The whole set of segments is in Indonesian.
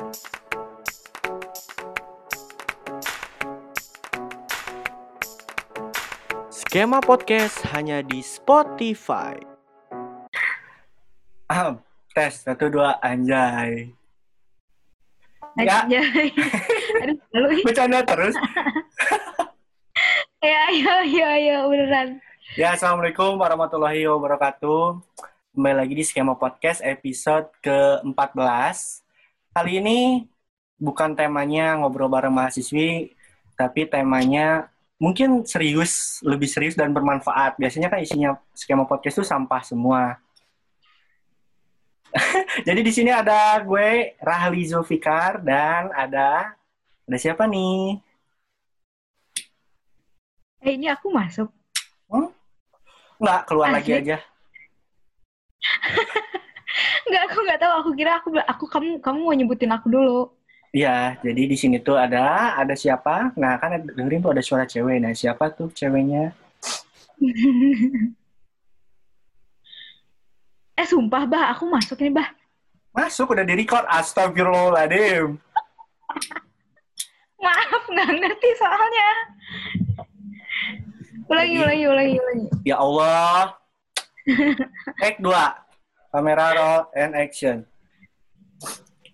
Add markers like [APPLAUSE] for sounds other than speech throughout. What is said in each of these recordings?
Skema Podcast hanya di Spotify. Ah, tes satu dua anjay. Ya. Anjay. [LAUGHS] Aduh. Bercanda terus. [LAUGHS] Ya, ayo, ayo, ayo, beneran. Ya, assalamualaikum warahmatullahi wabarakatuh. Kembali lagi di skema podcast episode ke-14. Kali ini bukan temanya ngobrol bareng mahasiswi, tapi temanya mungkin serius, lebih serius dan bermanfaat. Biasanya kan isinya skema podcast itu sampah semua. [LAUGHS] Jadi di sini ada gue Rahli Zulfikar dan ada ada siapa nih? Eh, ini aku masuk. Nggak, keluar lagi Asli. aja. [LAUGHS] Enggak, aku nggak tahu. Aku kira aku aku kamu kamu mau nyebutin aku dulu. Iya, jadi di sini tuh ada ada siapa? Nah, kan dengerin tuh ada suara cewek. Nah, siapa tuh ceweknya? [LAUGHS] eh, sumpah, Bah, aku masuk nih, Bah. Masuk udah di-record. Astagfirullahaladzim. [LAUGHS] Maaf, nggak ngerti soalnya. Ulangi, ulangi, ulangi, ulangi. Ya Allah. [LAUGHS] Take 2. Kamera roll and action.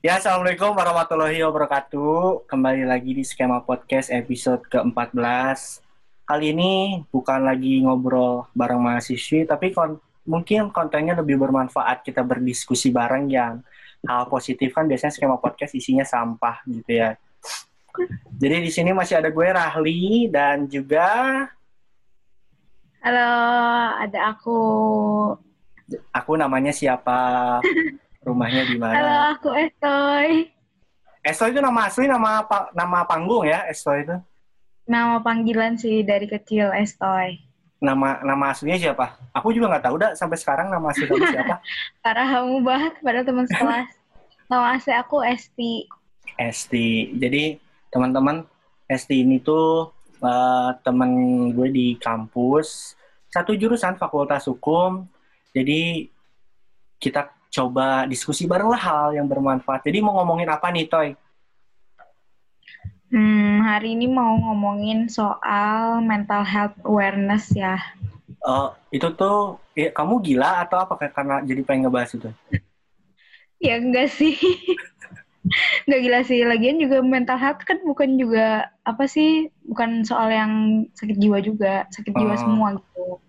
Ya, Assalamualaikum warahmatullahi wabarakatuh. Kembali lagi di Skema Podcast episode ke-14. Kali ini bukan lagi ngobrol bareng mahasiswi, tapi kon- mungkin kontennya lebih bermanfaat. Kita berdiskusi bareng yang hal positif kan biasanya Skema Podcast isinya sampah gitu ya. Jadi di sini masih ada gue Rahli dan juga Halo, ada aku. Aku namanya siapa, rumahnya di Halo, mana. aku Estoy. Esto itu nama asli, nama pa- nama panggung ya, Esto itu. Nama panggilan sih dari kecil Estoy. Nama nama aslinya siapa? Aku juga nggak tahu dah sampai sekarang nama asli kamu siapa. [LAUGHS] Parah kamu banget pada teman sekelas. Nama asli aku Esti. Esti. Jadi teman-teman, Esti ini tuh eh, temen gue di kampus, satu jurusan Fakultas Hukum. Jadi kita coba diskusi bareng lah hal yang bermanfaat. Jadi mau ngomongin apa nih, Toy? Hmm, hari ini mau ngomongin soal mental health awareness ya. Eh, itu tuh ya, kamu gila atau apa karena jadi pengen ngebahas itu? Ya enggak sih. [LAUGHS] Enggak gila sih. Lagian juga mental health kan bukan juga apa sih? Bukan soal yang sakit jiwa juga, sakit jiwa Oh. semua gitu.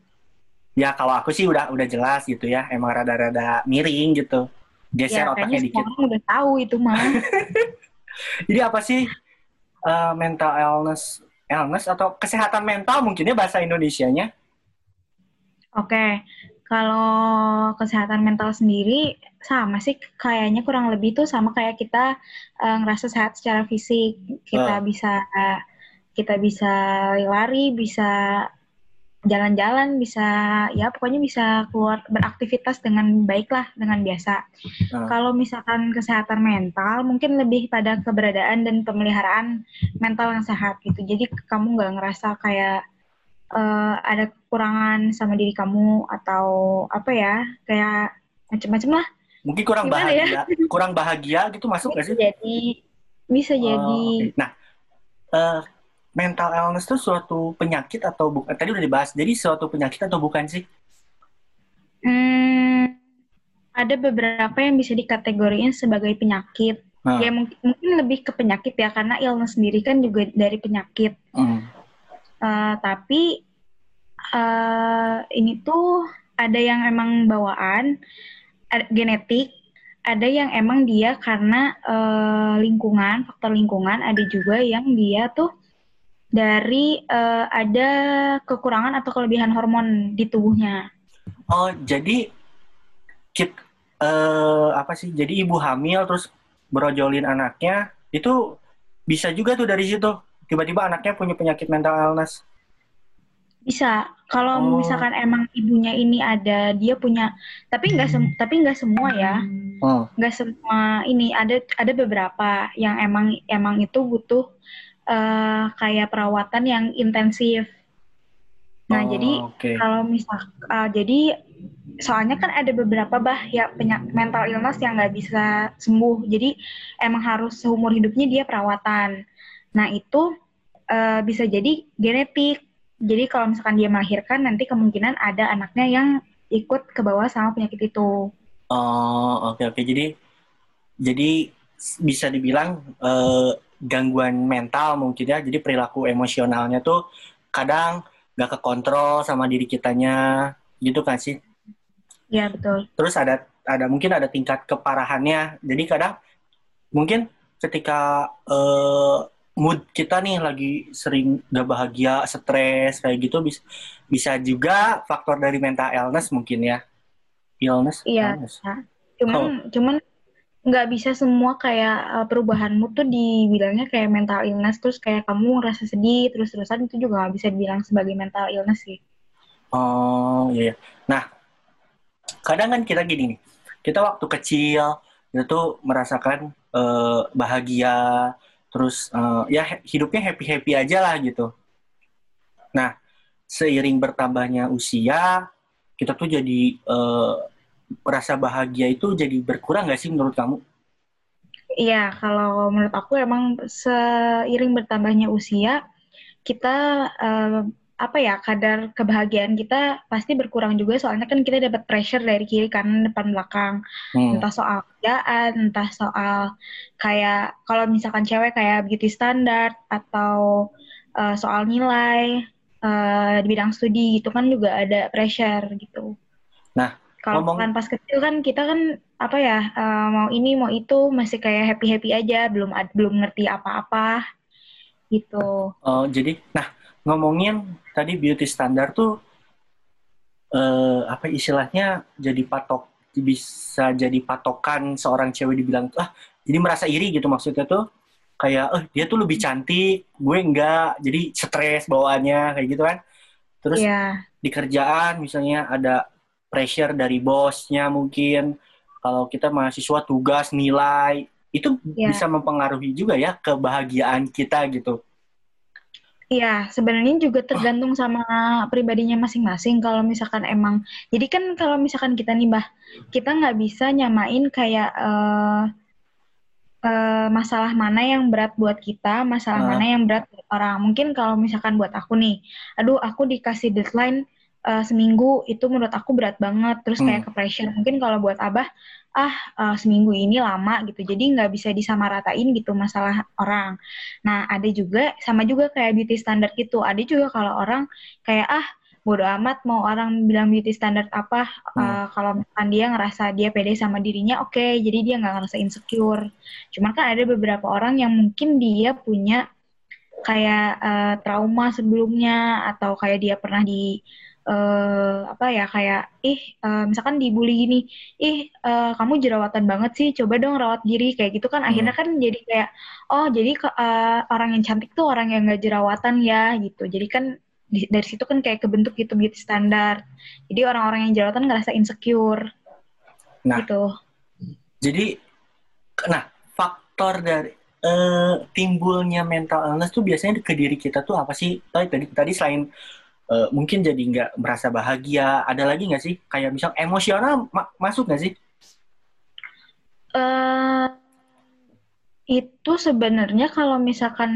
Ya kalau aku sih udah udah jelas gitu ya, emang rada-rada miring gitu. Geser Ya, otaknya dikit. udah tahu itu mah. [LAUGHS] Jadi apa sih eh, mental illness, illness atau kesehatan mental mungkinnya bahasa Indonesianya? Oke, kalau kesehatan mental sendiri sama sih kayaknya kurang lebih tuh sama kayak kita eh, ngerasa sehat secara fisik. Kita Ah. bisa kita bisa lari, bisa jalan-jalan, bisa ya pokoknya bisa keluar beraktivitas dengan baik lah, dengan biasa. Ah. Kalau misalkan kesehatan mental mungkin lebih pada keberadaan dan pemeliharaan mental yang sehat gitu. Jadi kamu nggak ngerasa kayak eh, ada kekurangan sama diri kamu atau apa ya kayak macam-macam lah Mungkin kurang Gimana ya? bahagia, kurang bahagia gitu masuk nggak sih? jadi bisa Oh, jadi oke. Nah, eh, mental illness itu suatu penyakit atau bukan? Tadi udah dibahas. Jadi suatu penyakit atau bukan sih? hmm, ada beberapa yang bisa dikategoriin sebagai penyakit Nah, ya mungkin, mungkin lebih ke penyakit ya karena illness sendiri kan juga dari penyakit hmm. Eh, tapi eh, ini tuh ada yang emang bawaan ada genetik ada yang emang dia karena eh, lingkungan faktor lingkungan ada juga yang dia tuh dari eh, ada kekurangan atau kelebihan hormon di tubuhnya Oh, jadi kit eh apa sih? Jadi ibu hamil terus brojolin anaknya itu bisa juga tuh dari situ. Tiba-tiba anaknya punya penyakit mental illness. bisa kalau Oh. misalkan emang ibunya ini ada dia punya tapi nggak sem- tapi nggak semua ya Oh, nggak semua ini ada ada beberapa yang emang emang itu butuh eh, kayak perawatan yang intensif. Nah Oh, jadi oke. kalau misal ah, jadi soalnya kan ada beberapa bah ya penyak mental illness yang nggak bisa sembuh jadi emang harus seumur hidupnya dia perawatan nah itu uh, bisa jadi genetik jadi kalau misalkan dia melahirkan nanti kemungkinan ada anaknya yang ikut ke bawah sama penyakit itu oh oke okay, oke okay. jadi jadi bisa dibilang uh, gangguan mental mungkin ya jadi perilaku emosionalnya tuh kadang nggak kekontrol sama diri kitanya gitu kan sih Iya betul. Terus ada ada mungkin ada tingkat keparahannya. Jadi kadang mungkin ketika uh, mood kita nih lagi sering gak bahagia, stres kayak gitu bisa bisa juga faktor dari mental illness mungkin ya. Illness. Iya. Illness. Ya. Cuman oh. cuman nggak bisa semua kayak uh, perubahan mood tuh dibilangnya kayak mental illness terus kayak kamu ngerasa sedih terus terusan itu juga nggak bisa dibilang sebagai mental illness sih. Oh iya. iya. Nah kadang kan kita gini nih, kita waktu kecil itu merasakan uh, bahagia, terus uh, ya hidupnya happy happy aja lah gitu. Nah seiring bertambahnya usia, kita tuh jadi uh, rasa bahagia itu jadi berkurang nggak sih menurut kamu? Iya, kalau menurut aku emang seiring bertambahnya usia, kita uh, apa ya kadar kebahagiaan kita pasti berkurang juga soalnya kan kita dapat pressure dari kiri kanan depan belakang hmm. entah soal kerjaan entah soal kayak kalau misalkan cewek kayak beauty standard atau uh, soal nilai uh, di bidang studi gitu kan juga ada pressure gitu nah kalau kan pas kecil kan kita kan apa ya uh, mau ini mau itu masih kayak happy happy aja belum belum ngerti apa-apa gitu. Oh jadi nah ngomongin tadi beauty standar tuh uh, apa istilahnya jadi patok bisa jadi patokan seorang cewek dibilang ah jadi merasa iri gitu maksudnya tuh. Kayak eh dia tuh lebih cantik gue enggak jadi stres bawaannya kayak gitu kan. Terus yeah. di kerjaan misalnya ada pressure dari bosnya mungkin kalau kita mahasiswa tugas nilai itu yeah. bisa mempengaruhi juga ya kebahagiaan kita gitu Iya, sebenarnya juga tergantung sama pribadinya masing-masing. Kalau misalkan emang, jadi kan kalau misalkan kita nih, bah, kita nggak bisa nyamain kayak uh, uh, masalah mana yang berat buat kita, masalah uh. mana yang berat buat orang. Mungkin kalau misalkan buat aku nih, aduh, aku dikasih deadline uh, seminggu itu menurut aku berat banget, terus kayak hmm. ke pressure. Mungkin kalau buat abah, ah uh, seminggu ini lama gitu jadi nggak bisa disamaratain gitu masalah orang nah ada juga sama juga kayak beauty standard gitu ada juga kalau orang kayak ah bodo amat mau orang bilang beauty standard apa hmm. uh, kalau misalkan dia ngerasa dia pede sama dirinya oke okay, jadi dia nggak ngerasa insecure cuman kan ada beberapa orang yang mungkin dia punya kayak uh, trauma sebelumnya atau kayak dia pernah di uh, apa ya kayak ih uh, misalkan dibully gini ih uh, kamu jerawatan banget sih coba dong rawat diri kayak gitu kan. Hmm. akhirnya kan jadi kayak oh jadi uh, orang yang cantik tuh orang yang gak jerawatan ya gitu. Jadi kan di, dari situ kan kayak kebentuk gitu beauty standar. Jadi orang-orang yang jerawatan ngerasa insecure. Nah. Gitu. Jadi nah faktor dari uh, timbulnya mental illness tuh biasanya ke diri kita tuh apa sih? Tadi tadi selain uh, mungkin jadi nggak merasa bahagia. Ada lagi nggak sih kayak misal emosional ma masuk nggak sih? Uh, itu sebenarnya kalau misalkan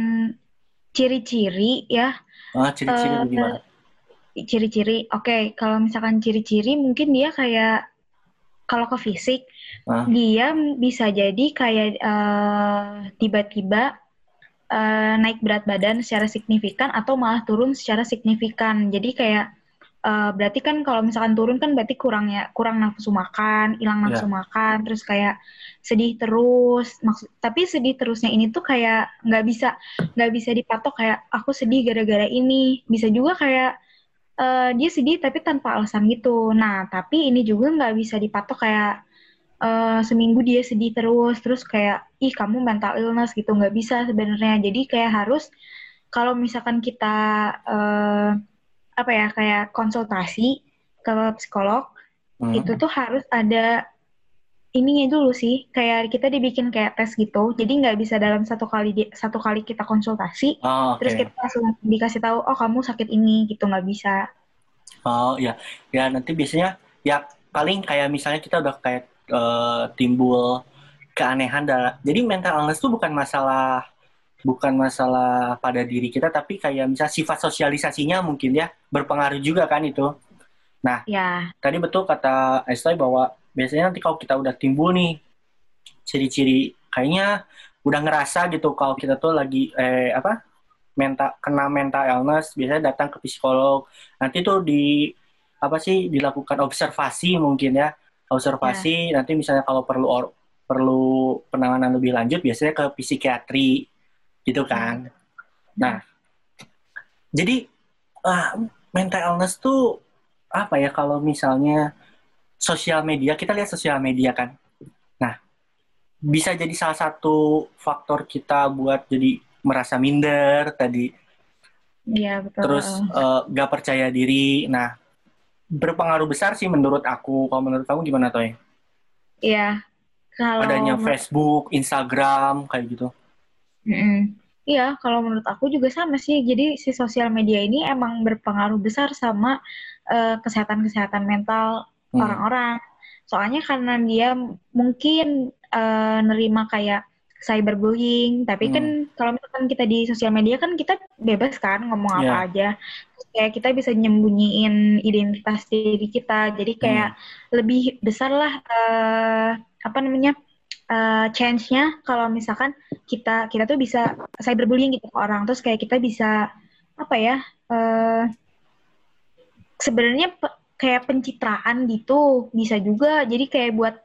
ciri-ciri ya. Ah, ciri-ciri uh, gimana? Ciri-ciri, oke. Okay. Kalau misalkan ciri-ciri, mungkin dia kayak kalau ke fisik, ah. dia bisa jadi kayak tiba-tiba uh, uh, naik berat badan secara signifikan atau malah turun secara signifikan. Jadi kayak uh, berarti kan kalau misalkan turun kan berarti kurang ya kurang nafsu makan, hilang nafsu yeah. makan, terus kayak sedih terus. Maksud tapi sedih terusnya ini tuh kayak nggak bisa nggak bisa dipatok kayak aku sedih gara-gara ini. Bisa juga kayak uh, dia sedih tapi tanpa alasan gitu. Nah tapi ini juga nggak bisa dipatok kayak uh, seminggu dia sedih terus terus kayak ih kamu mental illness gitu. Nggak bisa sebenarnya. Jadi kayak harus kalau misalkan kita uh, apa ya kayak konsultasi ke psikolog hmm. itu tuh harus ada ininya dulu sih. Kayak kita dibikin kayak tes gitu. Jadi nggak bisa dalam satu kali di, satu kali kita konsultasi oh, ah, okay. terus kita langsung dikasih tahu oh kamu sakit ini gitu. Nggak bisa. Oh ya ya nanti biasanya ya paling kayak misalnya kita udah kayak eh, timbul keanehan dah. Jadi mental illness tuh bukan masalah bukan masalah pada diri kita tapi kayak misal sifat sosialisasinya mungkin ya berpengaruh juga kan itu. Ya, Tadi betul kata Estoy bahwa biasanya nanti kalau kita udah timbul nih ciri-ciri kayaknya udah ngerasa gitu kalau kita tuh lagi eh apa mental kena mental illness biasanya datang ke psikolog nanti tuh di apa sih dilakukan observasi mungkin ya observasi nanti misalnya kalau perlu or- perlu penanganan lebih lanjut biasanya ke psikiatri gitu kan. Nah jadi ah, mental illness tuh apa ya kalau misalnya sosial media kita lihat sosial media kan. Nah bisa jadi salah satu faktor kita buat jadi merasa minder tadi. Iya betul. terus eh, gak percaya diri. Nah berpengaruh besar sih menurut aku kalau menurut kamu gimana toy Iya. Kalau adanya Facebook Instagram kayak gitu Mm-mm. Iya, kalau menurut aku juga sama sih. Jadi si sosial media ini emang berpengaruh besar sama eh, kesehatan-kesehatan mental Hmm. orang-orang. Soalnya karena dia mungkin eh, nerima kayak cyberbullying, tapi Hmm. kan kalau misalkan kita di sosial media kan kita bebas kan ngomong apa Iya. aja. Terus Kayak kita bisa nyembunyiin identitas diri kita. Jadi kayak lebih besar lah eh, apa namanya? eh, chance-nya kalau misalkan kita kita tuh bisa cyberbullying gitu ke orang terus kayak kita bisa apa ya eh sebenarnya pe- kayak pencitraan gitu bisa juga jadi kayak buat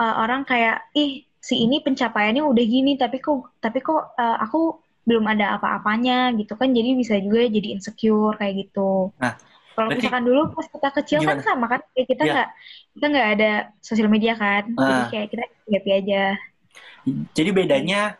eh, orang kayak ih si ini pencapaiannya udah gini tapi kok tapi kok eh, aku belum ada apa-apanya gitu kan jadi bisa juga jadi insecure kayak gitu Nah, kalau misalkan dulu pas kita kecil kan Gimana? sama kan kayak kita Iya. nggak kita nggak ada sosial media kan jadi Ah. kayak kita happy aja Jadi bedanya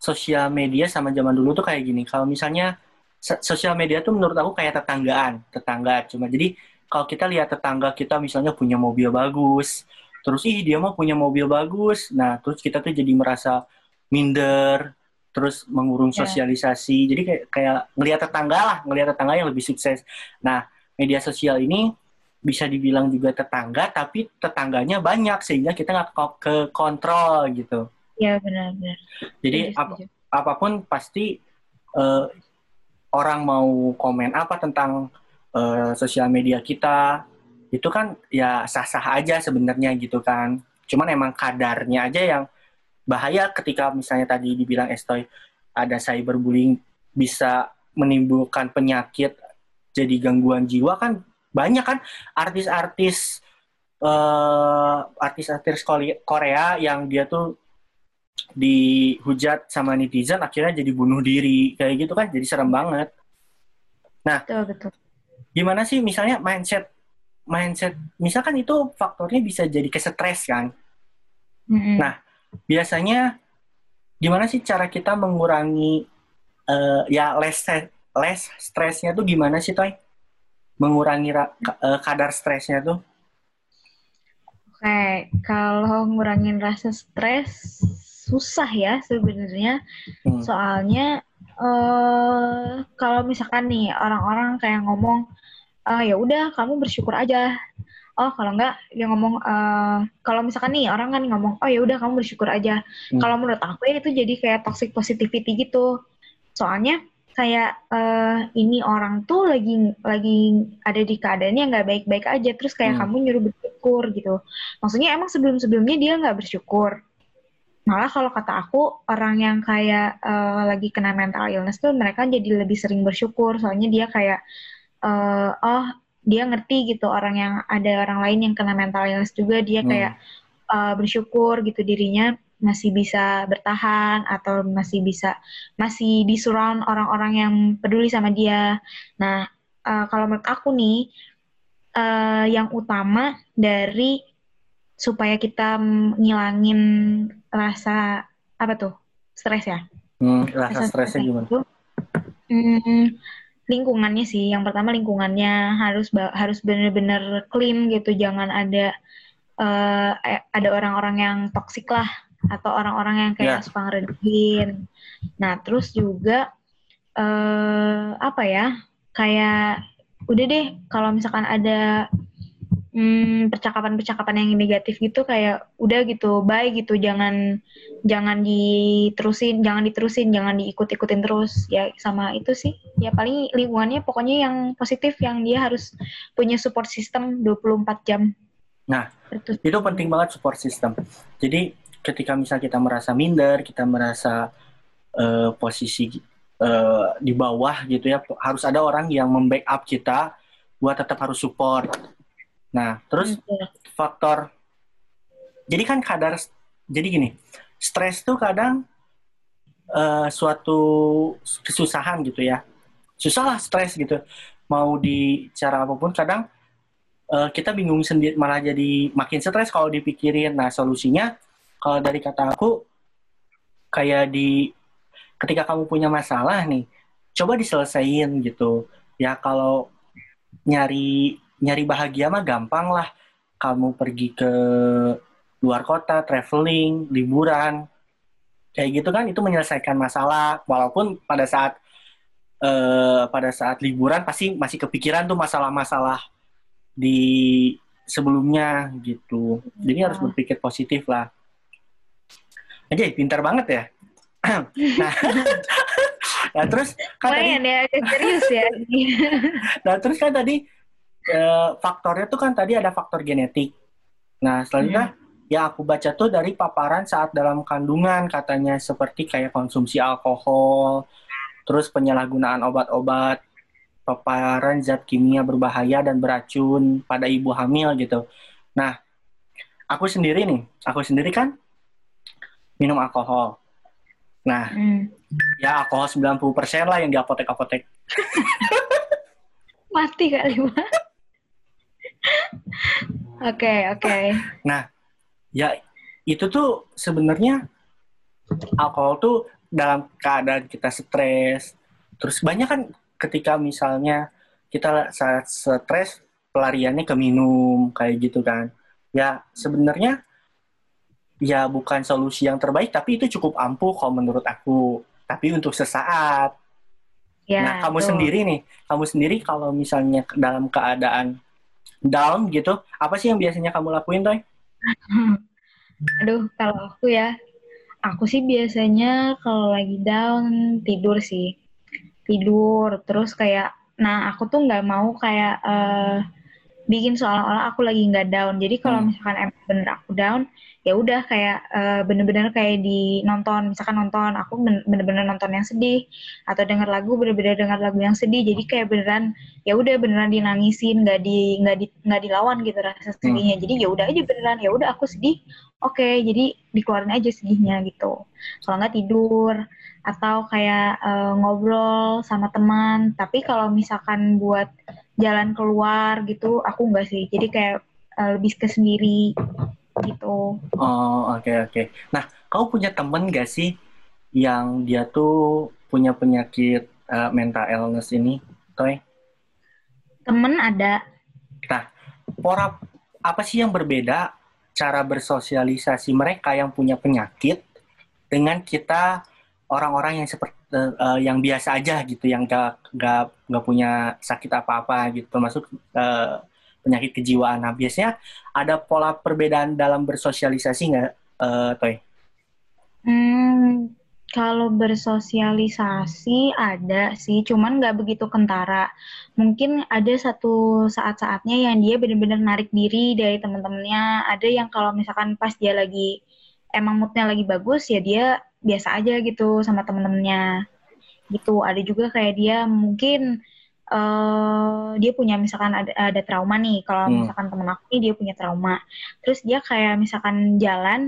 sosial media sama zaman dulu tuh kayak gini. Kalau misalnya so- sosial media tuh menurut aku kayak tetanggaan, tetangga cuma. Jadi kalau kita lihat tetangga kita misalnya punya mobil bagus, terus ih dia mah punya mobil bagus. Nah, terus kita tuh jadi merasa minder, terus mengurung Ya. sosialisasi. Jadi kayak kayak ngelihat tetangga lah, ngelihat tetangga yang lebih sukses. Nah, media sosial ini bisa dibilang juga tetangga, tapi tetangganya banyak sehingga kita nggak ke kontrol gitu. ya benar-benar Jadi ap- apa pun pasti eh, orang mau komen apa tentang eh, sosial media kita itu kan ya sah-sah aja sebenarnya gitu kan. Cuman emang kadarnya aja yang bahaya ketika misalnya tadi dibilang Estoy ada cyberbullying bisa menimbulkan penyakit jadi gangguan jiwa kan banyak kan artis-artis eh artis-artis Korea yang dia tuh dihujat sama netizen akhirnya jadi bunuh diri kayak gitu kan. Jadi serem banget. Betul betul. gimana sih misalnya mindset mindset misalkan itu faktornya bisa jadi ke stres kan Mm-mm. Nah, biasanya gimana sih cara kita mengurangi eh, ya less less stresnya tuh gimana sih Toy? Mengurangi ra- eh, kadar stresnya tuh? Oke, kalau ngurangin rasa stres susah ya sebenarnya. Hmm. Soalnya eh kalau misalkan nih orang-orang kayak ngomong ah ya udah kamu bersyukur aja. Oh, kalau enggak dia ngomong eh kalau misalkan nih orang kan ngomong oh ya udah kamu bersyukur aja. Hmm. Kalau menurut aku ya itu jadi kayak toxic positivity gitu. Soalnya kayak eh ini orang tuh lagi lagi ada di keadaan yang nggak baik-baik aja terus kayak Hmm. kamu nyuruh bersyukur gitu. Maksudnya emang sebelum-sebelumnya dia nggak bersyukur. Malah kalau kata aku orang yang kayak eh, lagi kena mental illness tuh mereka jadi lebih sering bersyukur soalnya dia kayak eh, oh dia ngerti gitu orang yang ada orang lain yang kena mental illness juga dia Hmm. kayak eh, bersyukur gitu dirinya masih bisa bertahan atau masih bisa masih di surround orang-orang yang peduli sama dia. Nah, eh, kalau menurut aku nih eh, yang utama dari supaya kita ngilangin rasa apa tuh stres ya? Hmm, rasa stresnya stresnya gimana? itu, hmm, lingkungannya sih. Yang pertama lingkungannya harus harus bener-bener clean gitu. Jangan ada eh, ada orang-orang yang toksik lah atau orang-orang yang kayak Ya. suka ngeredekin. Nah, terus juga eh apa ya? Kayak udah deh kalau misalkan ada hmm, percakapan-percakapan yang negatif gitu kayak udah gitu bye gitu. Jangan jangan diterusin jangan diterusin jangan diikut-ikutin terus. Ya sama itu sih. Ya paling lingkungannya pokoknya yang positif yang dia harus punya support system 24 jam. Nah, itu itu penting banget support system. Jadi ketika misal kita merasa minder, kita merasa eh, posisi eh, di bawah gitu ya, harus ada orang yang membackup kita buat tetap harus support. Nah, terus Betul. faktor jadi kan kadar jadi gini, stres tuh kadang eh, suatu kesusahan gitu ya. Susah lah stres gitu. Mau di cara apa pun kadang eh, kita bingung sendiri malah jadi makin stres kalau dipikirin. Nah, solusinya kalau dari kata aku kayak di ketika kamu punya masalah nih, coba diselesain gitu. Ya kalau nyari nyari bahagia mah gampang lah. Kamu pergi ke luar kota, traveling, liburan, kayak gitu kan itu menyelesaikan masalah. Walaupun pada saat eh, pada saat liburan pasti masih kepikiran tuh masalah-masalah di sebelumnya gitu. Jadi harus Iya. berpikir positif lah. Aja pintar banget ya. [CLEARS THROAT] nah, [LAUGHS] nah terus kan tadi lumayan ya serius ya [LAUGHS] Nah, terus kan tadi eh, faktornya tuh kan tadi ada faktor genetik. Nah, selanjutnya yang aku baca tuh dari paparan saat dalam kandungan katanya seperti kayak konsumsi alkohol, terus penyalahgunaan obat-obat, paparan zat kimia berbahaya dan beracun pada ibu hamil gitu. Nah, aku sendiri nih, aku sendiri kan minum alkohol. Nah, Hmm. ya alkohol 90% lah yang di apotek-apotek. [LAUGHS] mati kali mah oke oke. Ya itu tuh sebenarnya alkohol tuh dalam keadaan kita stres. Terus banyak kan ketika misalnya kita saat stres pelariannya ke minum kayak gitu kan. Ya sebenarnya ya bukan solusi yang terbaik tapi itu cukup ampuh kalau menurut aku. Tapi untuk sesaat. Ya nah kamu tuh. sendiri nih kamu sendiri kalau misalnya dalam keadaan down gitu apa sih yang biasanya kamu lakuin Toy? [LAUGHS] Aduh, kalau aku ya, aku sih biasanya kalau lagi down tidur sih. Tidur, terus kayak, nah aku tuh nggak mau kayak eh, bikin seolah-olah aku lagi nggak down. Jadi kalau Hmm. misalkan emang bener aku down, ya udah kayak eh, bener-bener kayak di nonton, misalkan nonton, aku ben- bener-bener nonton yang sedih, atau denger lagu bener-bener denger lagu yang sedih. Jadi kayak beneran, ya udah beneran dinangisin, nggak di nggak di nggak dilawan gitu rasa sedihnya. Jadi ya udah aja beneran, ya udah aku sedih, oke jadi dikeluarin aja sedihnya gitu kalau nggak tidur atau kayak eh, ngobrol sama teman tapi kalau misalkan buat jalan keluar gitu aku nggak sih jadi kayak eh, lebih ke sendiri gitu Oh, oke oke. Nah, kamu punya temen gak sih yang dia tuh punya penyakit eh, mental illness ini, Toy? temen ada Pora apa sih yang berbeda cara bersosialisasi mereka yang punya penyakit dengan kita orang-orang yang seperti eh, yang biasa aja gitu, yang gak gak gak punya sakit apa-apa gitu, termasuk eh, penyakit kejiwaan. Nah, biasanya ada pola perbedaan dalam bersosialisasi nggak, eh, Toy? Hmm, kalau bersosialisasi ada sih, cuman nggak begitu kentara. Mungkin ada satu saat-saatnya yang dia benar-benar narik diri dari teman-temannya. Ada yang kalau misalkan pas dia lagi emang moodnya lagi bagus ya dia biasa aja gitu sama teman-temannya. Gitu. Ada juga kayak dia mungkin eh dia punya misalkan ada, ada trauma nih. Kalau Hmm. misalkan temen aku nih dia punya trauma. Terus dia kayak misalkan jalan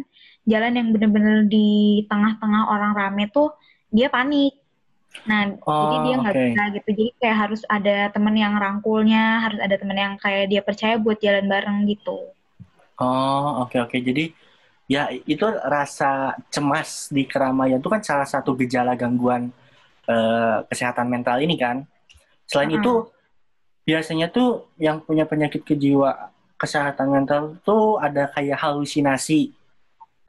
jalan yang bener-bener di tengah-tengah orang rame tuh dia panik. Nah, jadi Oh, dia nggak oke. bisa gitu. Jadi kayak harus ada temen yang rangkulnya, harus ada temen yang kayak dia percaya buat jalan bareng gitu. Oh, oke oke. Jadi ya itu rasa cemas di keramaian itu kan salah satu gejala gangguan eh, kesehatan mental ini kan. Selain Mm-mm. itu biasanya tuh yang punya penyakit kejiwa kesehatan mental tuh ada kayak halusinasi.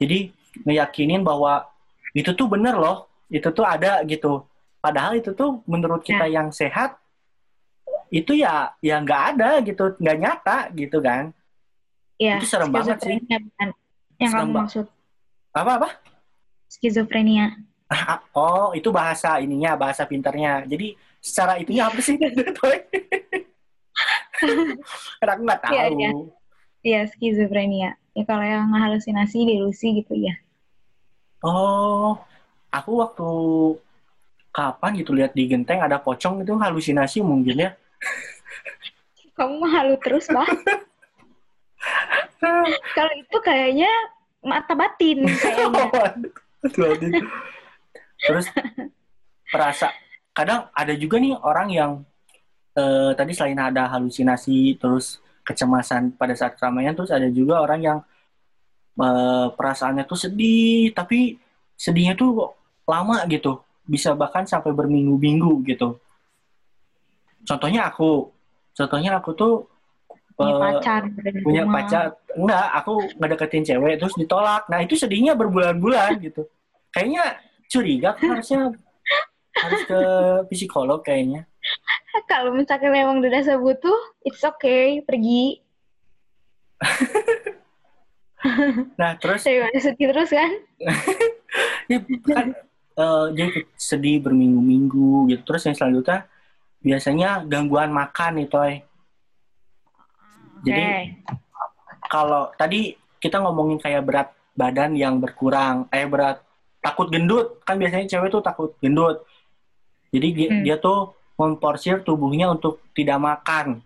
Jadi ngeyakinin bahwa itu tuh bener loh, itu tuh ada gitu. Padahal itu tuh menurut kita yang sehat itu ya ya nggak ada gitu, nggak nyata gitu kan. ya Itu serem banget sih. bukan yang kamu maksud Apa apa? skizofrenia Ah, Oh, itu bahasa ininya, bahasa pinternya. Jadi secara itunya apa sih? [LAUGHS] Karena aku nggak tahu. Iya, iya. Iya, skizofrenia. Ya kalau yang halusinasi, delusi gitu ya. Oh, aku waktu kapan gitu lihat di genteng ada pocong itu halusinasi mungkin ya. Kamu halu terus, Pak. [LAUGHS] kalau itu kayaknya [LAUGHS] mata batin. Terus perasa kadang ada juga nih orang yang eh, tadi selain ada halusinasi terus kecemasan pada saat keramaian terus ada juga orang yang eh, perasaannya tuh sedih tapi sedihnya tuh lama gitu. Bisa bahkan sampai berminggu-minggu gitu. Contohnya aku. Contohnya aku tuh Punya eh, pacar. punya rumah. pacar enggak aku ngedeketin cewek terus ditolak nah itu sedihnya berbulan-bulan [LAUGHS] gitu kayaknya curiga kan harusnya harus ke psikolog kayaknya [LAUGHS] Kalau misalkan emang udah sebut tuh, it's okay, pergi. [LAUGHS] nah terus Daripada sedih terus kan? ya, kan eh, dia sedih berminggu-minggu gitu terus yang selanjutnya biasanya gangguan makan itu eh. Jadi kalau tadi kita ngomongin kayak berat badan yang berkurang, eh berat takut gendut kan biasanya cewek tuh takut gendut. Jadi dia, Hmm. dia tuh memporsir tubuhnya untuk tidak makan.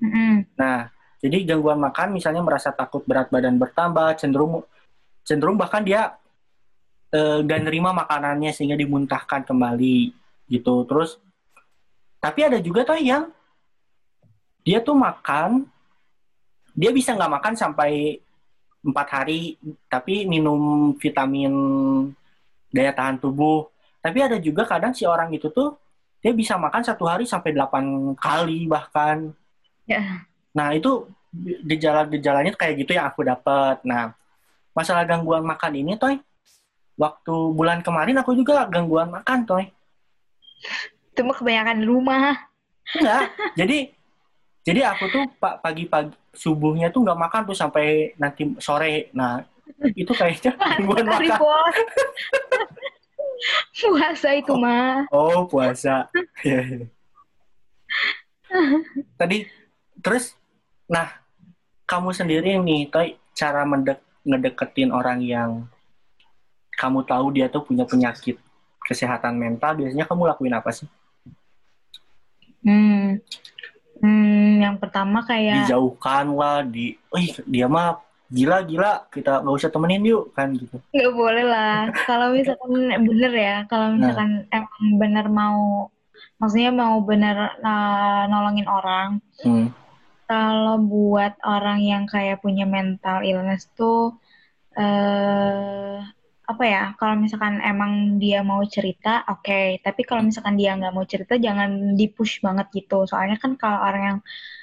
Mm-mm. Nah, jadi gangguan makan misalnya merasa takut berat badan bertambah, cenderung cenderung bahkan dia gak nerima makanannya sehingga dimuntahkan kembali gitu. Terus tapi ada juga tuh yang dia tuh makan dia bisa nggak makan sampai empat hari tapi minum vitamin daya tahan tubuh tapi ada juga kadang si orang itu tuh dia bisa makan satu hari sampai delapan kali bahkan Ya. nah itu gejala-gejalanya kayak gitu yang aku dapat nah masalah gangguan makan ini toy waktu bulan kemarin aku juga gangguan makan toy Itu mah kebanyakan di rumah. enggak jadi jadi aku tuh pa- pagi-pagi subuhnya tuh nggak makan tuh sampai nanti sore nah itu kayaknya gangguan makan. Puasa [LAUGHS] itu mah. oh puasa [LAUGHS] Iya, iya. tadi terus nah kamu sendiri nih toy cara mendek ngedeketin orang yang kamu tahu dia tuh punya penyakit kesehatan mental biasanya kamu lakuin apa sih Hmm. Hmm, yang pertama kayak dijauhkan lah di ih dia mah gila gila kita nggak usah temenin yuk kan gitu nggak boleh lah. Kalau [LAUGHS] misalkan bener ya, kalau misalkan emang bener mau, maksudnya mau bener uh, nolongin orang, hmm. kalau buat orang yang kayak punya mental illness tuh eh apa ya kalau misalkan emang dia mau cerita oke. Tapi kalau misalkan dia nggak mau cerita jangan dipush banget gitu. Soalnya kan kalau orang yang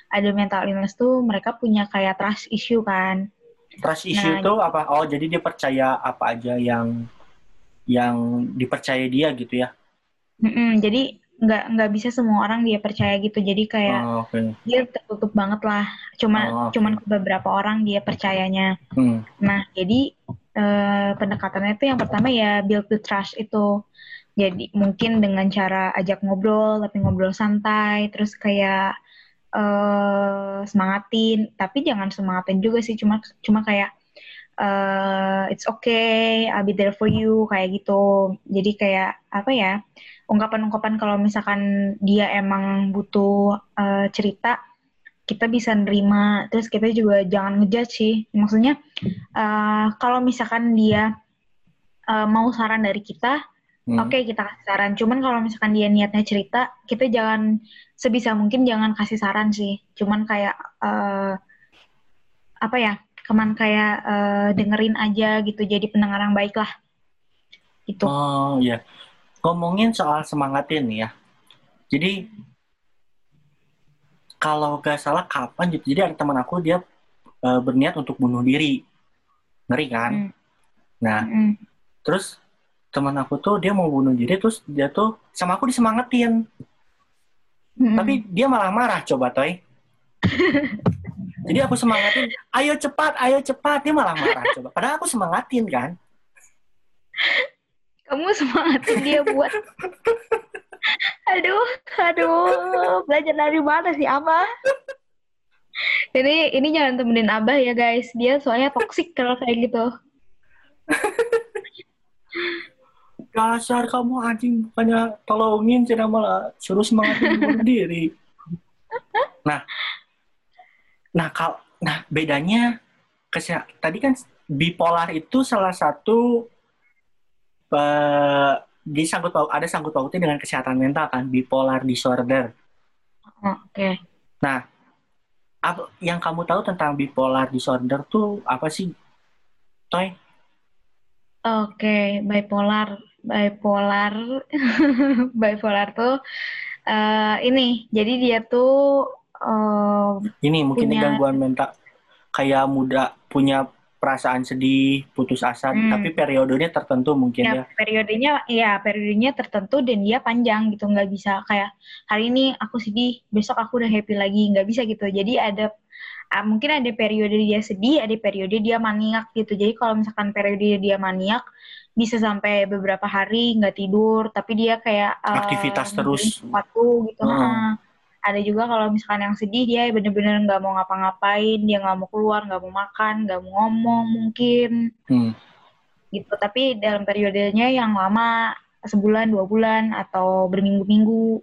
ada mental illness tuh mereka punya kayak trust issue kan. Trust issue Nah, tuh apa? Oh jadi dia percaya apa aja yang yang dipercaya dia gitu ya? Mm-mm, jadi nggak nggak bisa semua orang dia percaya gitu. Jadi kayak oh, oke. dia tertutup banget lah. Cuman Oh, oke. cuman ke beberapa orang dia percayanya. Hmm. Nah, jadi eh, pendekatannya itu yang pertama ya build the trust itu. Jadi mungkin dengan cara ajak ngobrol, tapi ngobrol santai, terus kayak eh semangatin, tapi jangan semangatin juga sih, cuma cuma kayak eh it's okay, I'll be there for you kayak gitu. Jadi kayak apa ya? Ungkapan-ungkapan kalau misalkan dia emang butuh eh, cerita, kita bisa nerima. Terus kita juga jangan ngejudge sih. Maksudnya eh, kalau misalkan dia eh, mau saran dari kita, Hmm. oke kita kasih saran. Cuman kalau misalkan dia niatnya cerita, kita jangan sebisa mungkin jangan kasih saran sih. Cuman kayak eh, apa ya? Cuman kayak eh, dengerin aja gitu. Jadi pendengar yang baik lah. Gitu. Oh ya, ngomongin soal semangatin ya. Jadi kalau gak salah kapan gitu, jadi ada teman aku dia eh, berniat untuk bunuh diri, ngeri kan? Hmm. Nah, Mm-mm. terus teman aku tuh dia mau bunuh diri, terus dia tuh sama aku disemangatin, Mm-mm. tapi dia malah marah coba toy. [LAUGHS] Jadi aku semangatin, ayo cepat, ayo cepat. Dia malah marah coba. Padahal aku semangatin kan. Kamu semangatin dia buat [LAUGHS] aduh, aduh, belajar dari mana sih Abah? Ini ini jangan temenin Abah ya guys. Dia soalnya toksik kalau kayak gitu. Dasar kamu anjing bukannya tolongin cina malah suruh semangatin diri. Nah, nah kalau nah bedanya kesehat tadi kan bipolar itu salah satu eh di sangkut paut ada sangkut pautnya dengan kesehatan mental kan bipolar disorder. Oh, Oke. Nah, apa yang kamu tahu tentang bipolar disorder tuh apa sih, Toy? Oke, bipolar. Bipolar. [LAUGHS] bipolar tuh eh ini. Jadi dia tuh eh, Ini mungkin Punya- gangguan mental kayak muda punya perasaan sedih, putus asa, Hmm. tapi periodenya tertentu mungkin ya. ya periodenya ya periodenya tertentu dan dia panjang gitu nggak bisa kayak hari ini aku sedih besok aku udah happy lagi nggak bisa gitu jadi ada ah, mungkin ada periode dia sedih ada periode dia maniak gitu jadi kalau misalkan periode dia maniak bisa sampai beberapa hari nggak tidur tapi dia kayak eh, Aktivitas terus. sesuatu gitu Hmm. Heeh. Ada juga kalau misalkan yang sedih dia bener-bener nggak mau ngapa-ngapain dia nggak mau keluar nggak mau makan nggak mau ngomong mungkin Hmm. gitu tapi dalam periodenya yang lama sebulan dua bulan atau berminggu-minggu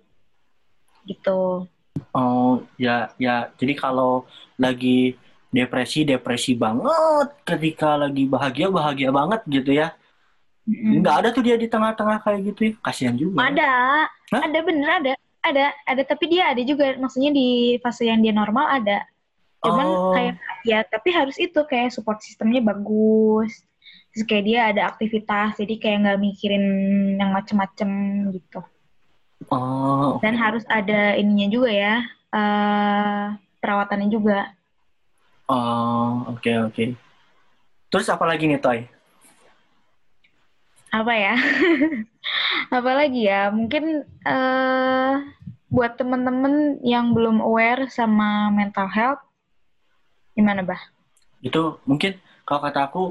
gitu Oh, ya ya. Jadi kalau lagi depresi, depresi banget, ketika lagi bahagia, bahagia banget gitu ya. Mm-mm. Nggak ada tuh dia di tengah-tengah kayak gitu ya. Kasihan juga. ada Hah? ada bener ada ada ada tapi dia ada juga maksudnya di fase yang dia normal ada cuman Oh. kayak ya tapi harus itu kayak support sistemnya bagus terus kayak dia ada aktivitas jadi kayak nggak mikirin yang macem-macem gitu Oh, dan harus ada ininya juga ya eh perawatannya juga oh, oke oke. Terus apa lagi nih, Toy? Apa ya? [LAUGHS] Apalagi ya mungkin eh buat temen-temen yang belum aware sama mental health gimana bah? Itu mungkin kalau kata aku,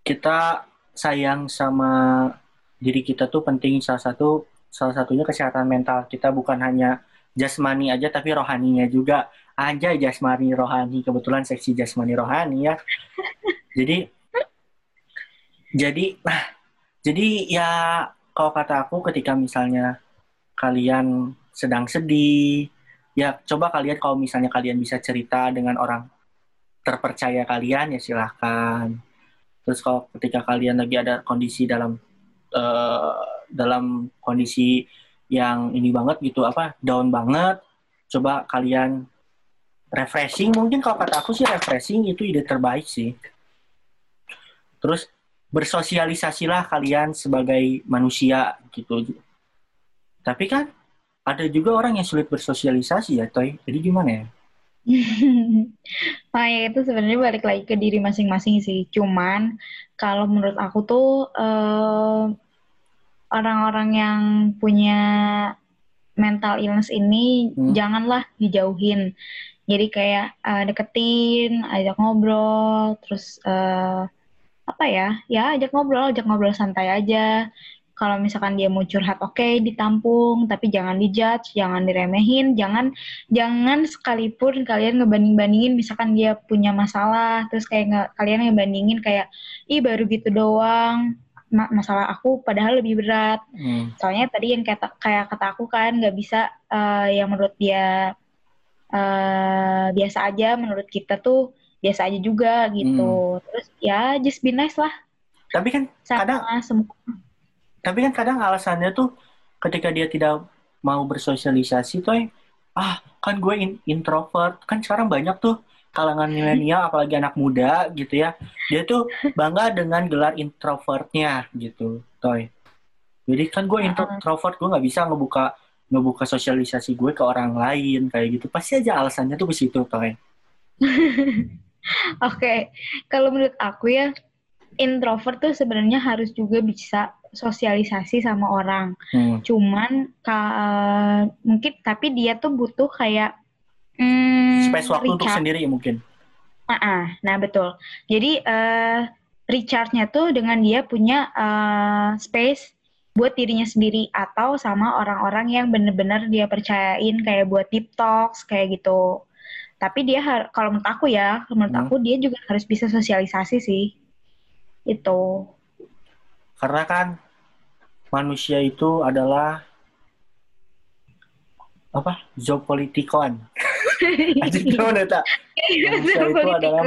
kita sayang sama diri kita tuh penting salah satu salah satunya kesehatan mental kita bukan hanya jasmani aja tapi rohaninya juga. Aja jasmani rohani kebetulan seksi jasmani rohani ya. [LAUGHS] Jadi jadi nah jadi ya kalau kata aku ketika misalnya kalian sedang sedih ya coba kalian kalau misalnya kalian bisa cerita dengan orang terpercaya kalian ya silahkan. Terus kalau ketika kalian lagi ada kondisi dalam eh, dalam kondisi yang ini banget gitu apa down banget coba kalian refreshing. Mungkin kalau kata aku sih refreshing itu ide terbaik sih. Terus bersosialisasilah kalian sebagai manusia gitu tapi kan ada juga orang yang sulit bersosialisasi ya toy jadi gimana ya [LAUGHS] Nah, ya itu sebenarnya balik lagi ke diri masing-masing sih. Cuman kalau menurut aku tuh eh, orang-orang yang punya mental illness ini Hmm. janganlah dijauhin. Jadi kayak eh, deketin, ajak ngobrol, terus eh, apa ya? Ya ajak ngobrol, ajak ngobrol santai aja. Kalau misalkan dia mau curhat, oke ditampung, tapi jangan dijudge, jangan diremehin, jangan jangan sekalipun kalian ngebanding-bandingin misalkan dia punya masalah terus kayak nge- kalian ngebandingin kayak ih baru gitu doang Ma- masalah aku padahal lebih berat Hmm. soalnya tadi yang kayak kayak kata aku kan nggak bisa eh, yang menurut dia eh, biasa aja menurut kita tuh biasa aja juga gitu. Terus ya just be nice lah. Tapi kan kadang sama semua. Tapi kan kadang alasannya tuh ketika dia tidak mau bersosialisasi tuh ah kan gue in- introvert. Kan sekarang banyak tuh kalangan milenial apalagi anak muda gitu ya. Dia tuh bangga dengan gelar introvertnya gitu toy. Jadi kan gue intro- introvert gue nggak bisa ngebuka ngebuka sosialisasi gue ke orang lain kayak gitu. Pasti aja alasannya tuh ke situ toy [LAUGHS] Oke, kalau menurut aku ya introvert tuh sebenarnya harus juga bisa sosialisasi sama orang. Hmm. Cuman ka- mungkin tapi dia tuh butuh kayak Hmm, Space waktu untuk sendiri mungkin. Ah, ah. nah betul. Jadi eh recharge-nya tuh dengan dia punya eh, space buat dirinya sendiri atau sama orang-orang yang bener-bener dia percayain kayak buat deep talks kayak gitu. Tapi dia har- kalau menurut aku ya, menurut Hmm. aku dia juga harus bisa sosialisasi sih. Itu. Karena kan manusia itu adalah apa? Zoopolitikon. [LAUGHS] Gimana tak? Manusia itu adalah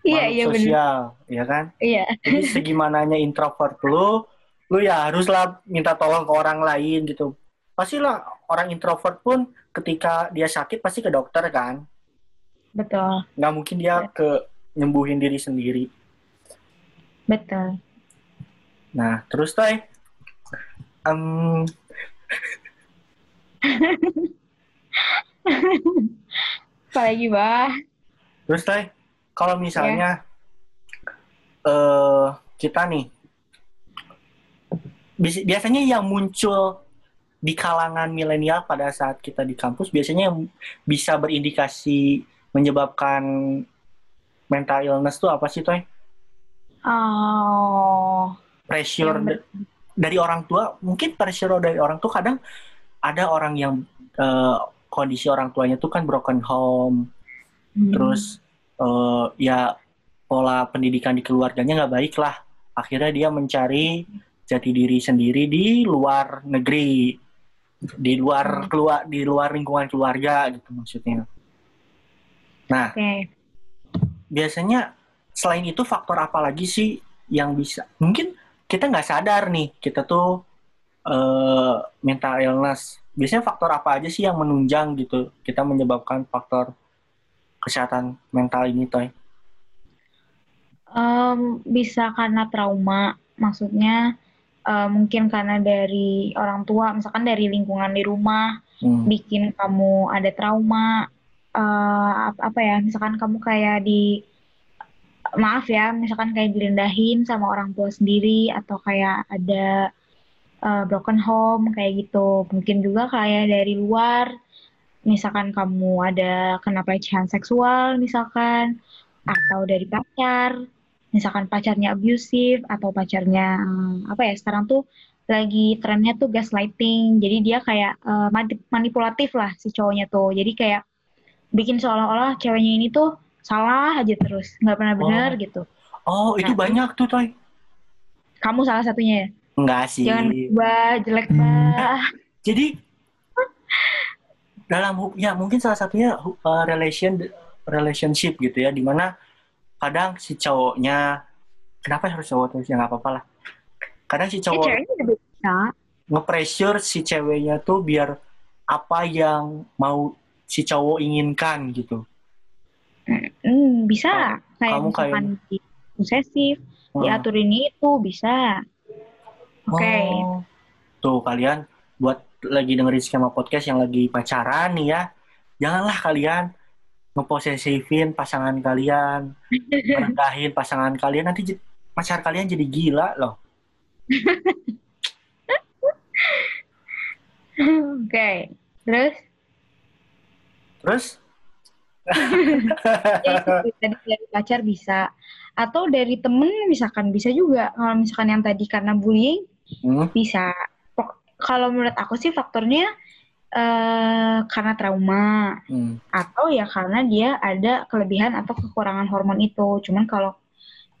Iya, iya sosial, ya kan? Iya. Jadi [LAUGHS] segimananya introvert lu, lu ya haruslah minta tolong ke orang lain gitu. Pastilah orang introvert pun ketika dia sakit pasti ke dokter kan. Betul. Nggak mungkin dia ke nyembuhin diri sendiri. Betul. Nah, terus Toy, em, [LAUGHS] Apalagi, Bah? terus Toy, kalau misalnya eh kita nih, biasanya yang muncul di kalangan milenial pada saat kita di kampus biasanya yang bisa berindikasi menyebabkan mental illness tuh apa sih Toy? Oh. Pressure da- dari orang tua, mungkin pressure dari orang tua kadang ada orang yang eh, kondisi orang tuanya tuh kan broken home, Hmm. terus eh, ya pola pendidikan di keluarganya nggak baik lah. Akhirnya dia mencari jati diri sendiri di luar negeri, di luar Hmm. keluar di luar lingkungan keluarga gitu maksudnya. Nah, Oke. biasanya selain itu faktor apa lagi sih yang bisa mungkin kita nggak sadar nih kita tuh eh, mental illness biasanya faktor apa aja sih yang menunjang gitu kita menyebabkan faktor kesehatan mental ini toy Em, bisa karena trauma, maksudnya eh, mungkin karena dari orang tua, misalkan dari lingkungan di rumah, Hmm. bikin kamu ada trauma, ap- apa ya, misalkan kamu kayak di, maaf ya, misalkan kayak direndahin sama orang tua sendiri, atau kayak ada eh, broken home, kayak gitu. Mungkin juga kayak dari luar, misalkan kamu ada kena pelecehan seksual, misalkan, atau dari pacar, misalkan pacarnya abusive atau pacarnya eh, apa ya sekarang tuh lagi trennya tuh gaslighting jadi dia kayak mani- manipulatif lah si cowoknya tuh jadi kayak bikin seolah-olah ceweknya ini tuh salah aja terus nggak pernah benar Oh. gitu. Oh itu Nah, banyak tuh toy. Kamu salah satunya ya? Enggak sih. Jangan bah jelek bah jadi [LAUGHS] dalam ya mungkin salah satunya uh, relation relationship gitu ya di mana kadang si cowoknya kenapa harus cowok terus ya nggak apa-apa lah. Kadang si ya cowok bisa. nge-pressure si ceweknya tuh biar apa yang mau si cowok inginkan gitu. Hmm, bisa. Kayak kamu misalkan di posesif diaturin itu bisa. Oke. Oh. tuh kalian buat lagi dengerin skema podcast yang lagi pacaran nih ya janganlah kalian ngeposesifin pasangan kalian [LAUGHS] merendahin pasangan kalian nanti pacar kalian jadi gila loh. [LAUGHS] Oke terus terus? [LAUGHS] Jadi tadi dari pacar bisa. Atau dari temen misalkan bisa juga. Kalau misalkan yang tadi karena bullying Hmm, bisa. Kalau menurut aku sih faktornya eh karena trauma. Hmm. atau ya karena dia ada kelebihan atau kekurangan hormon itu. Cuman kalau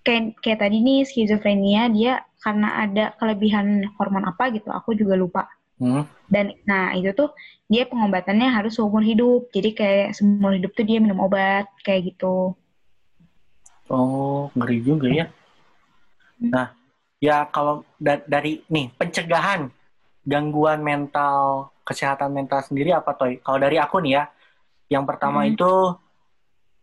kayak kayak tadi nih skizofrenia dia karena ada kelebihan hormon apa gitu aku juga lupa Hmm. dan nah itu tuh dia pengobatannya harus seumur hidup jadi kayak seumur hidup tuh dia minum obat kayak gitu Oh, ngeri juga ya. Hmm. Nah, ya kalau da- dari nih pencegahan gangguan mental, kesehatan mental sendiri apa toy? Kalau dari aku nih ya, yang pertama Hmm. itu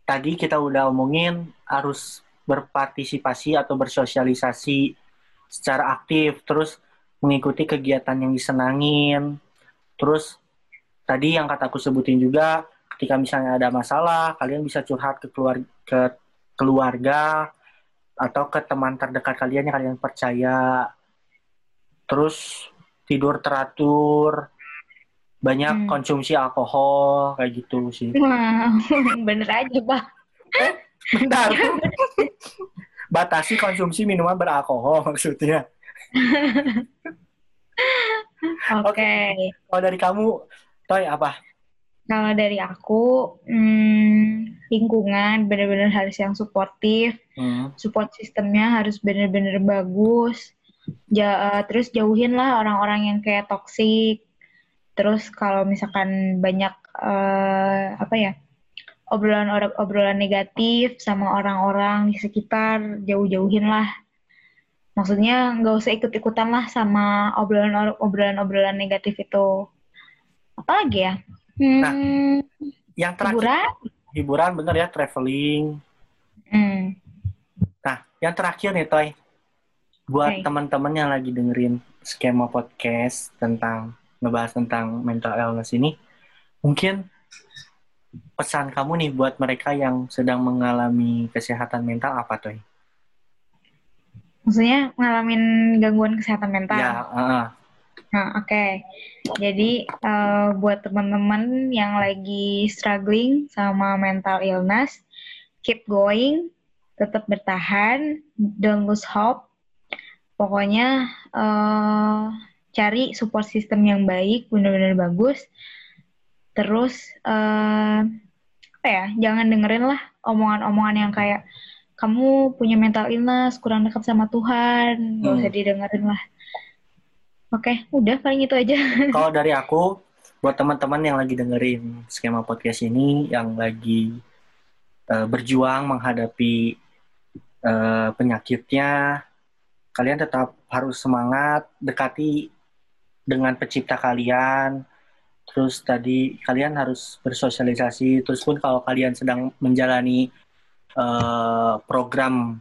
tadi kita udah omongin harus berpartisipasi atau bersosialisasi secara aktif, terus mengikuti kegiatan yang disenangin, terus tadi yang kataku sebutin juga ketika misalnya ada masalah, kalian bisa curhat ke keluarga ke keluarga atau ke teman terdekat kalian yang kalian percaya. Terus tidur teratur, banyak Hmm. konsumsi alkohol kayak gitu sih. Wah, [LAUGHS] bener aja, Bah. Bentar. [LAUGHS] Batasi konsumsi minuman beralkohol maksudnya. [LAUGHS] Oke. Kalau dari kamu, Toy apa? Kalau dari aku, hmm, lingkungan bener-bener harus yang suportif, Hmm. support sistemnya harus bener-bener bagus. Ja- eh, terus jauhin lah orang-orang yang kayak toksik. Terus kalau misalkan banyak eh, apa ya obrolan obrolan negatif sama orang-orang di sekitar, jauh-jauhin lah. Maksudnya nggak usah ikut-ikutan lah sama obrolan obrolan obrolan negatif itu. Apalagi ya? Hmm, Yang terakhir hiburan? hiburan bener ya traveling. Hmm. Nah, yang terakhir nih Toy. Buat Oke. teman-teman yang lagi dengerin skema podcast tentang ngebahas tentang mental illness ini, mungkin pesan kamu nih buat mereka yang sedang mengalami kesehatan mental apa Toy? Maksudnya ngalamin gangguan kesehatan mental. Ya, heeh. Nah, oke. Jadi eh, buat teman-teman yang lagi struggling sama mental illness, keep going, tetap bertahan, don't lose hope. Pokoknya eh, cari support system yang baik, benar-benar bagus. Terus eh, apa ya? Jangan dengerin lah omongan-omongan yang kayak kamu punya mental illness, kurang dekat sama Tuhan, nggak Hmm. usah didengerin lah. Oke, udah paling itu aja. [LAUGHS] Kalau dari aku, buat teman-teman yang lagi dengerin skema podcast ini, yang lagi eh, berjuang menghadapi eh, penyakitnya, kalian tetap harus semangat, dekati dengan pencipta kalian. Terus tadi kalian harus bersosialisasi. Terus pun kalau kalian sedang menjalani eh, program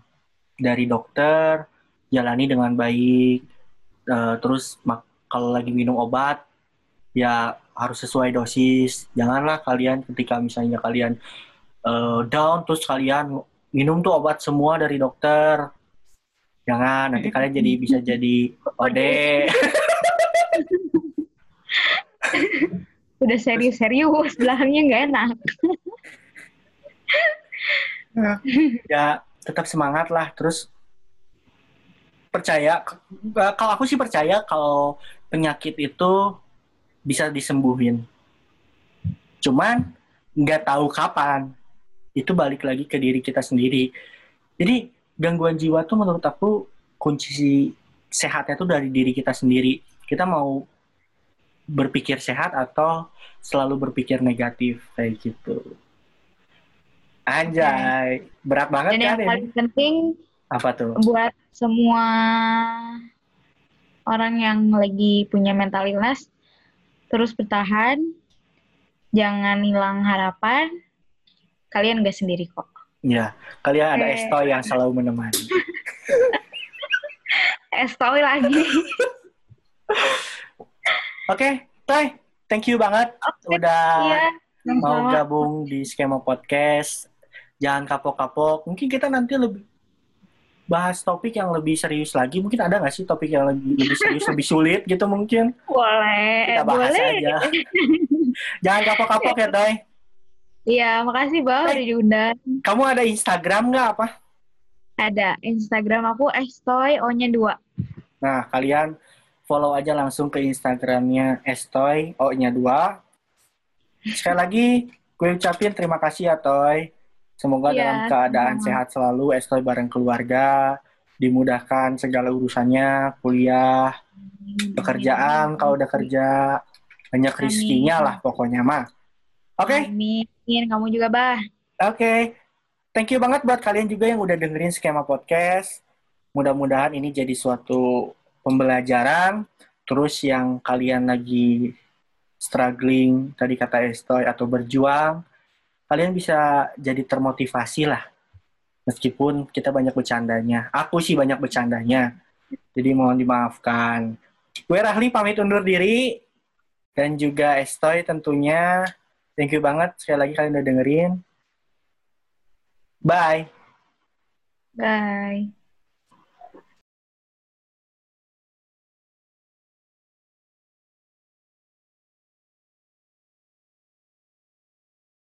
dari dokter, jalani dengan baik. Eh, terus kalau lagi minum obat ya harus sesuai dosis janganlah kalian ketika misalnya kalian eh, down terus kalian minum tuh obat semua dari dokter jangan nanti kalian jadi [LAUGHS] bisa jadi ode Udah serius-serius, belakangnya nggak enak. [LAUGHS] [LAUGHS] ya tetap semangat lah. Terus percaya eh, kalau aku sih percaya kalau penyakit itu bisa disembuhin. Cuman nggak tahu kapan. Itu balik lagi ke diri kita sendiri. Jadi gangguan jiwa tuh menurut aku kunci sehatnya tuh dari diri kita sendiri. Kita mau berpikir sehat atau selalu berpikir negatif kayak gitu anjay berat banget Dan yang kan ini paling penting apa tuh buat semua orang yang lagi punya mental illness, terus bertahan, jangan hilang harapan. Kalian nggak sendiri kok. Ya, kalian ada Oke. Esto yang selalu menemani. [LAUGHS] Estoy lagi. [LAUGHS] Oke, Toy, thank you banget udah Iya. mau gabung di skema podcast. Jangan kapok-kapok. Mungkin kita nanti lebih bahas topik yang lebih serius lagi. Mungkin ada nggak sih topik yang lebih, lebih serius, [LAUGHS] lebih sulit gitu mungkin? Boleh, Kita bahas boleh. aja. [LAUGHS] Jangan kapok-kapok ya, Toy. Iya, makasih Bang udah diundang. Kamu ada Instagram nggak apa? Ada Instagram aku Estoy O-nya 2. Nah, kalian follow aja langsung ke Instagramnya Estoy, O-nya 2. Sekali lagi, gue ucapin terima kasih ya, Toy. Semoga Iya, dalam keadaan sehat selalu, Estoy bareng keluarga, dimudahkan segala urusannya, kuliah, pekerjaan, kalau udah kerja, banyak Amin. rizkinya lah pokoknya mah. Oke, Amin. Kamu juga, Bah. Oke, thank you banget buat kalian juga yang udah dengerin skema podcast. Mudah-mudahan ini jadi suatu pembelajaran. Terus yang kalian lagi struggling, tadi kata Estoy, atau berjuang, kalian bisa jadi termotivasi lah. Meskipun kita banyak bercandanya. Aku sih banyak bercandanya. Jadi mohon dimaafkan. Gue Rahli pamit undur diri. Dan juga Estoy tentunya. Thank you banget sekali lagi kalian udah dengerin. Bye. Bye.